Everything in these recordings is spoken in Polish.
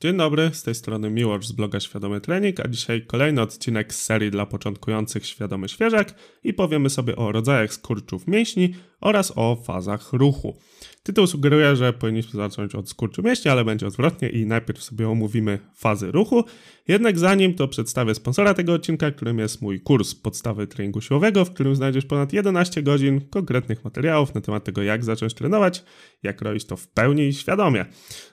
Dzień dobry, z tej strony Miłosz z bloga Świadomy Trening, a dzisiaj kolejny odcinek z serii dla początkujących Świadomy Świeżak i powiemy sobie o rodzajach skurczów mięśni oraz o fazach ruchu. Tytuł sugeruje, że powinniśmy zacząć od skurczu mięśni, ale będzie odwrotnie i najpierw sobie omówimy fazy ruchu. Jednak zanim to przedstawię sponsora tego odcinka, którym jest mój kurs podstawy treningu siłowego, w którym znajdziesz ponad 11 godzin konkretnych materiałów na temat tego, jak zacząć trenować, jak robić to w pełni świadomie.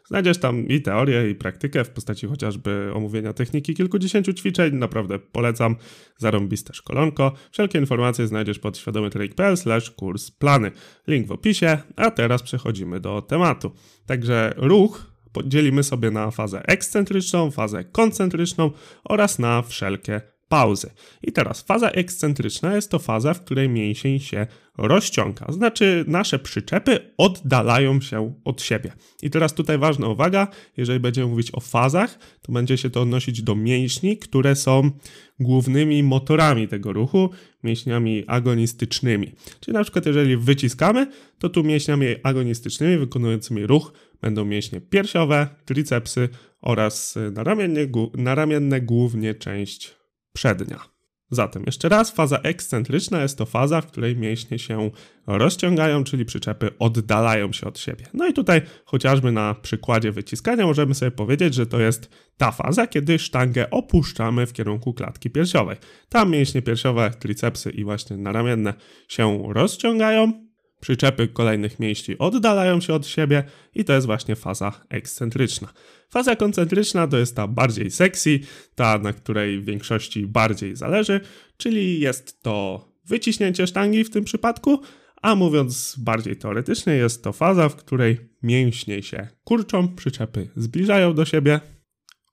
Znajdziesz tam i teorię, i praktykę w postaci chociażby omówienia techniki kilkudziesięciu ćwiczeń. Naprawdę polecam zarąbiste szkolonko. Wszelkie informacje znajdziesz pod świadomytrening.pl kurs plany. Link w opisie, a teraz przechodzimy do tematu. Także ruch podzielimy sobie na fazę ekscentryczną, fazę koncentryczną oraz na wszelkie pauzy. I teraz faza ekscentryczna jest to faza, w której mięsień się rozciąga. Znaczy nasze przyczepy oddalają się od siebie. I teraz tutaj ważna uwaga, jeżeli będziemy mówić o fazach, to będzie się to odnosić do mięśni, które są głównymi motorami tego ruchu, mięśniami agonistycznymi. Czyli na przykład jeżeli wyciskamy, to tu mięśniami agonistycznymi wykonującymi ruch będą mięśnie piersiowe, tricepsy oraz naramienne, naramienne głównie część przednia. Zatem jeszcze raz, faza ekscentryczna jest to faza, w której mięśnie się rozciągają, czyli przyczepy oddalają się od siebie. No i tutaj chociażby na przykładzie wyciskania możemy sobie powiedzieć, że to jest ta faza, kiedy sztangę opuszczamy w kierunku klatki piersiowej. Tam mięśnie piersiowe, tricepsy i właśnie naramienne się rozciągają, Przyczepy kolejnych mięśni oddalają się od siebie i to jest właśnie faza ekscentryczna. Faza koncentryczna to jest ta bardziej sexy, ta na której w większości bardziej zależy, czyli jest to wyciśnięcie sztangi w tym przypadku, a mówiąc bardziej teoretycznie jest to faza, w której mięśnie się kurczą, przyczepy zbliżają do siebie,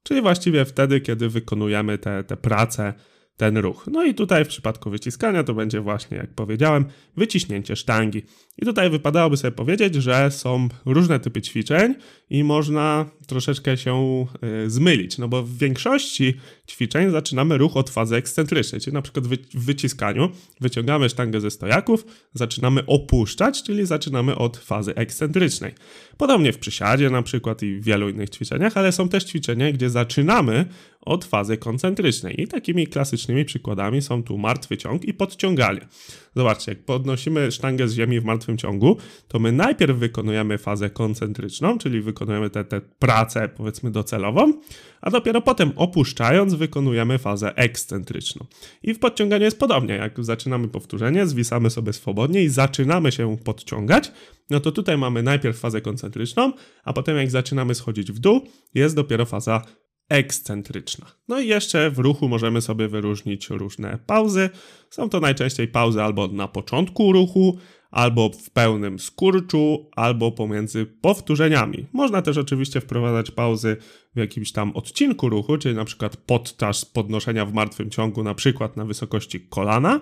czyli właściwie wtedy, kiedy wykonujemy te, te prace ten ruch. No i tutaj w przypadku wyciskania to będzie właśnie, jak powiedziałem, wyciśnięcie sztangi. I tutaj wypadałoby sobie powiedzieć, że są różne typy ćwiczeń i można troszeczkę się y, zmylić, no bo w większości ćwiczeń zaczynamy ruch od fazy ekscentrycznej, czyli na przykład w wyciskaniu wyciągamy sztangę ze stojaków, zaczynamy opuszczać, czyli zaczynamy od fazy ekscentrycznej. Podobnie w przysiadzie na przykład i w wielu innych ćwiczeniach, ale są też ćwiczenia, gdzie zaczynamy od fazy koncentrycznej i takimi klasycznymi przykładami są tu martwy ciąg i podciąganie. Zobaczcie, jak podnosimy sztangę z ziemi w martwym ciągu, to my najpierw wykonujemy fazę koncentryczną, czyli wykonujemy tę pracę powiedzmy docelową, a dopiero potem opuszczając wykonujemy fazę ekscentryczną. I w podciąganiu jest podobnie, jak zaczynamy powtórzenie, zwisamy sobie swobodnie i zaczynamy się podciągać, no to tutaj mamy najpierw fazę koncentryczną, a potem jak zaczynamy schodzić w dół, jest dopiero faza ekscentryczna. No i jeszcze w ruchu możemy sobie wyróżnić różne pauzy. Są to najczęściej pauzy albo na początku ruchu, albo w pełnym skurczu, albo pomiędzy powtórzeniami. Można też oczywiście wprowadzać pauzy w jakimś tam odcinku ruchu, czyli na przykład podczas podnoszenia w martwym ciągu, na przykład na wysokości kolana.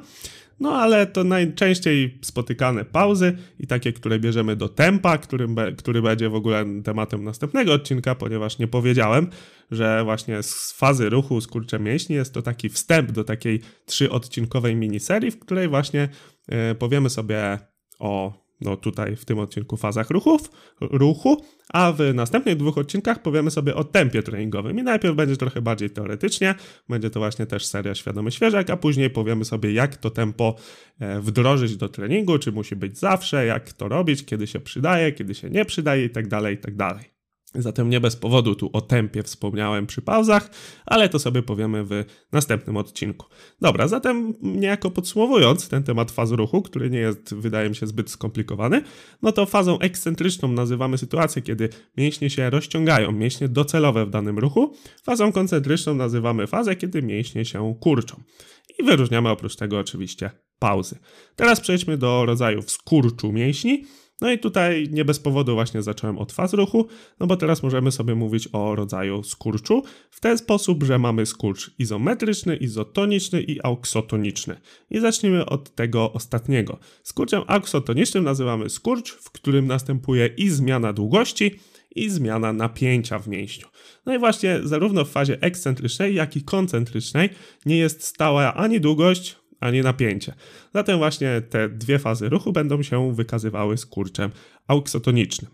No ale to najczęściej spotykane pauzy i takie, które bierzemy do tempa, którym be, który będzie w ogóle tematem następnego odcinka, ponieważ nie powiedziałem, że właśnie z fazy ruchu skurcze mięśni jest to taki wstęp do takiej trzyodcinkowej miniserii, w której właśnie yy, powiemy sobie o no tutaj w tym odcinku fazach ruchów, ruchu, a w następnych dwóch odcinkach powiemy sobie o tempie treningowym. I najpierw będzie trochę bardziej teoretycznie, będzie to właśnie też seria Świadomy Świeżak, a później powiemy sobie jak to tempo e, wdrożyć do treningu, czy musi być zawsze, jak to robić, kiedy się przydaje, kiedy się nie przydaje itd., tak itd. Zatem nie bez powodu tu o tempie wspomniałem przy pauzach, ale to sobie powiemy w następnym odcinku. Dobra, zatem niejako podsumowując ten temat faz ruchu, który nie jest, wydaje mi się, zbyt skomplikowany, no to fazą ekscentryczną nazywamy sytuację, kiedy mięśnie się rozciągają, mięśnie docelowe w danym ruchu. Fazą koncentryczną nazywamy fazę, kiedy mięśnie się kurczą. I wyróżniamy oprócz tego oczywiście pauzy. Teraz przejdźmy do rodzajów skurczu mięśni. No i tutaj nie bez powodu właśnie zacząłem od faz ruchu, no bo teraz możemy sobie mówić o rodzaju skurczu w ten sposób, że mamy skurcz izometryczny, izotoniczny i auksotoniczny. I zacznijmy od tego ostatniego. Skurczem auksotonicznym nazywamy skurcz, w którym następuje i zmiana długości, i zmiana napięcia w mięśniu. No i właśnie zarówno w fazie ekscentrycznej, jak i koncentrycznej nie jest stała ani długość, ani napięcie. Zatem właśnie te dwie fazy ruchu będą się wykazywały skurczem auksotonicznym.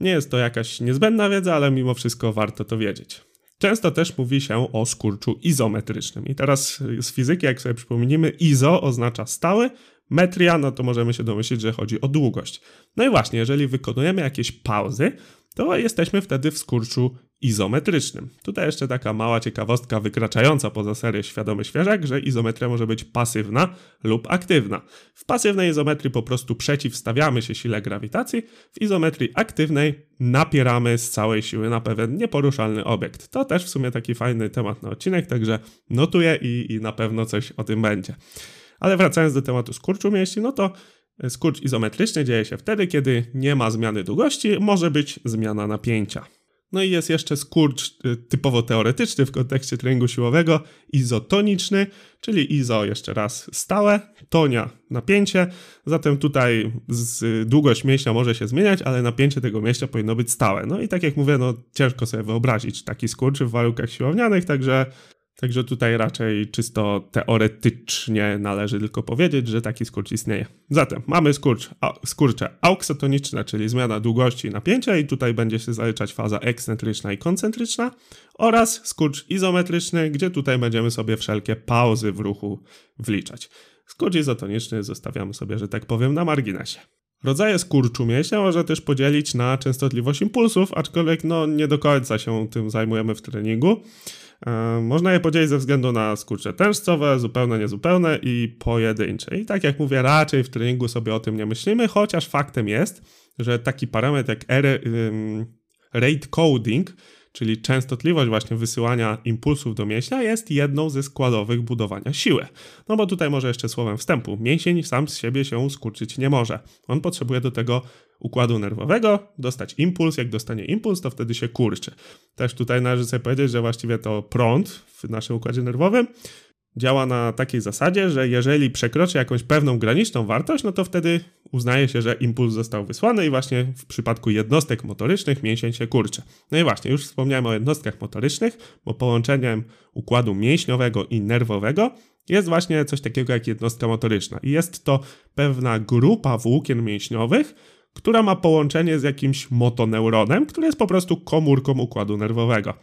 Nie jest to jakaś niezbędna wiedza, ale mimo wszystko warto to wiedzieć. Często też mówi się o skurczu izometrycznym. I teraz z fizyki, jak sobie przypomnimy, izo oznacza stały, metria, no to możemy się domyślić, że chodzi o długość. No i właśnie, jeżeli wykonujemy jakieś pauzy, to jesteśmy wtedy w skurczu izometrycznym. Tutaj jeszcze taka mała ciekawostka wykraczająca poza serię świadomy świeżak, że izometria może być pasywna lub aktywna. W pasywnej izometrii po prostu przeciwstawiamy się sile grawitacji, w izometrii aktywnej napieramy z całej siły na pewien nieporuszalny obiekt. To też w sumie taki fajny temat na odcinek, także notuję i, i na pewno coś o tym będzie. Ale wracając do tematu skurczu mięśni, no to skurcz izometryczny dzieje się wtedy, kiedy nie ma zmiany długości, może być zmiana napięcia. No i jest jeszcze skurcz y, typowo teoretyczny w kontekście treningu siłowego, izotoniczny, czyli izo jeszcze raz stałe, tonia napięcie, zatem tutaj z, długość mięśnia może się zmieniać, ale napięcie tego mięśnia powinno być stałe. No i tak jak mówię, no ciężko sobie wyobrazić taki skurcz w warunkach siłownianych, także Także tutaj raczej czysto teoretycznie należy tylko powiedzieć, że taki skurcz istnieje. Zatem mamy skurcz, skurcze auksotoniczne, czyli zmiana długości napięcia i tutaj będzie się zaliczać faza ekscentryczna i koncentryczna oraz skurcz izometryczny, gdzie tutaj będziemy sobie wszelkie pauzy w ruchu wliczać. Skurcz izotoniczny zostawiamy sobie, że tak powiem, na marginesie. Rodzaje skurczu mięśnia można też podzielić na częstotliwość impulsów, aczkolwiek no, nie do końca się tym zajmujemy w treningu. E, można je podzielić ze względu na skurcze tężcowe, zupełne, niezupełne i pojedyncze. I tak jak mówię, raczej w treningu sobie o tym nie myślimy, chociaż faktem jest, że taki parametr jak rate coding, czyli częstotliwość właśnie wysyłania impulsów do mięśnia jest jedną ze składowych budowania siły. No bo tutaj może jeszcze słowem wstępu, mięsień sam z siebie się skurczyć nie może. On potrzebuje do tego układu nerwowego, dostać impuls, jak dostanie impuls, to wtedy się kurczy. Też tutaj należy sobie powiedzieć, że właściwie to prąd w naszym układzie nerwowym działa na takiej zasadzie, że jeżeli przekroczy jakąś pewną graniczną wartość, no to wtedy uznaje się, że impuls został wysłany i właśnie w przypadku jednostek motorycznych mięsień się kurczy. No i właśnie, już wspomniałem o jednostkach motorycznych, bo połączeniem układu mięśniowego i nerwowego jest właśnie coś takiego jak jednostka motoryczna. I jest to pewna grupa włókien mięśniowych, która ma połączenie z jakimś motoneuronem, który jest po prostu komórką układu nerwowego.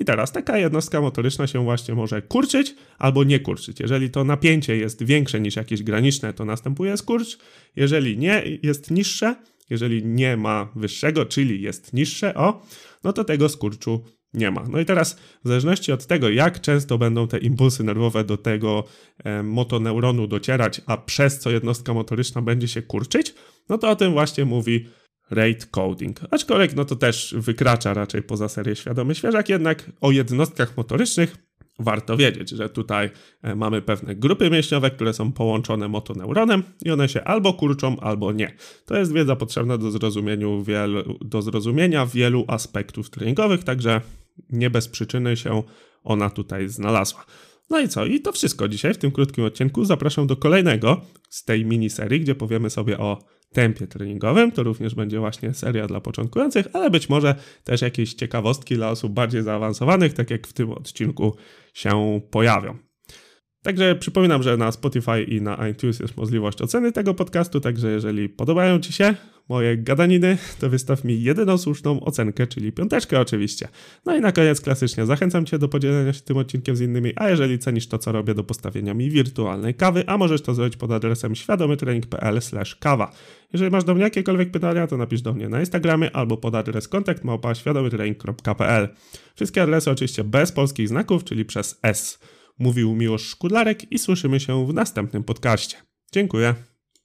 I teraz taka jednostka motoryczna się właśnie może kurczyć albo nie kurczyć. Jeżeli to napięcie jest większe niż jakieś graniczne, to następuje skurcz. Jeżeli nie jest niższe, jeżeli nie ma wyższego, czyli jest niższe, o, no to tego skurczu nie ma. No i teraz, w zależności od tego, jak często będą te impulsy nerwowe do tego e, motoneuronu docierać, a przez co jednostka motoryczna będzie się kurczyć, no to o tym właśnie mówi rate coding. Aczkolwiek no to też wykracza raczej poza serię świadomy świeżak, jednak o jednostkach motorycznych warto wiedzieć, że tutaj e, mamy pewne grupy mięśniowe, które są połączone motoneuronem i one się albo kurczą, albo nie. To jest wiedza potrzebna do, zrozumieniu wielu, do zrozumienia wielu aspektów treningowych, także nie bez przyczyny się ona tutaj znalazła. No i co? I to wszystko dzisiaj w tym krótkim odcinku. Zapraszam do kolejnego z tej miniserii, gdzie powiemy sobie o tempie treningowym. To również będzie właśnie seria dla początkujących, ale być może też jakieś ciekawostki dla osób bardziej zaawansowanych, tak jak w tym odcinku się pojawią. Także przypominam, że na Spotify i na iTunes jest możliwość oceny tego podcastu, także jeżeli podobają Ci się moje gadaniny, to wystaw mi jedyną słuszną ocenkę, czyli piąteczkę oczywiście. No i na koniec klasycznie zachęcam Cię do podzielenia się tym odcinkiem z innymi, a jeżeli cenisz to, co robię, do postawienia mi wirtualnej kawy, a możesz to zrobić pod adresem świadomytrening.pl kawa. Jeżeli masz do mnie jakiekolwiek pytania, to napisz do mnie na Instagramie albo pod adres kontakt. Wszystkie adresy oczywiście bez polskich znaków, czyli przez S. Mówił Miłosz Szkudlarek i słyszymy się w następnym podcaście. Dziękuję.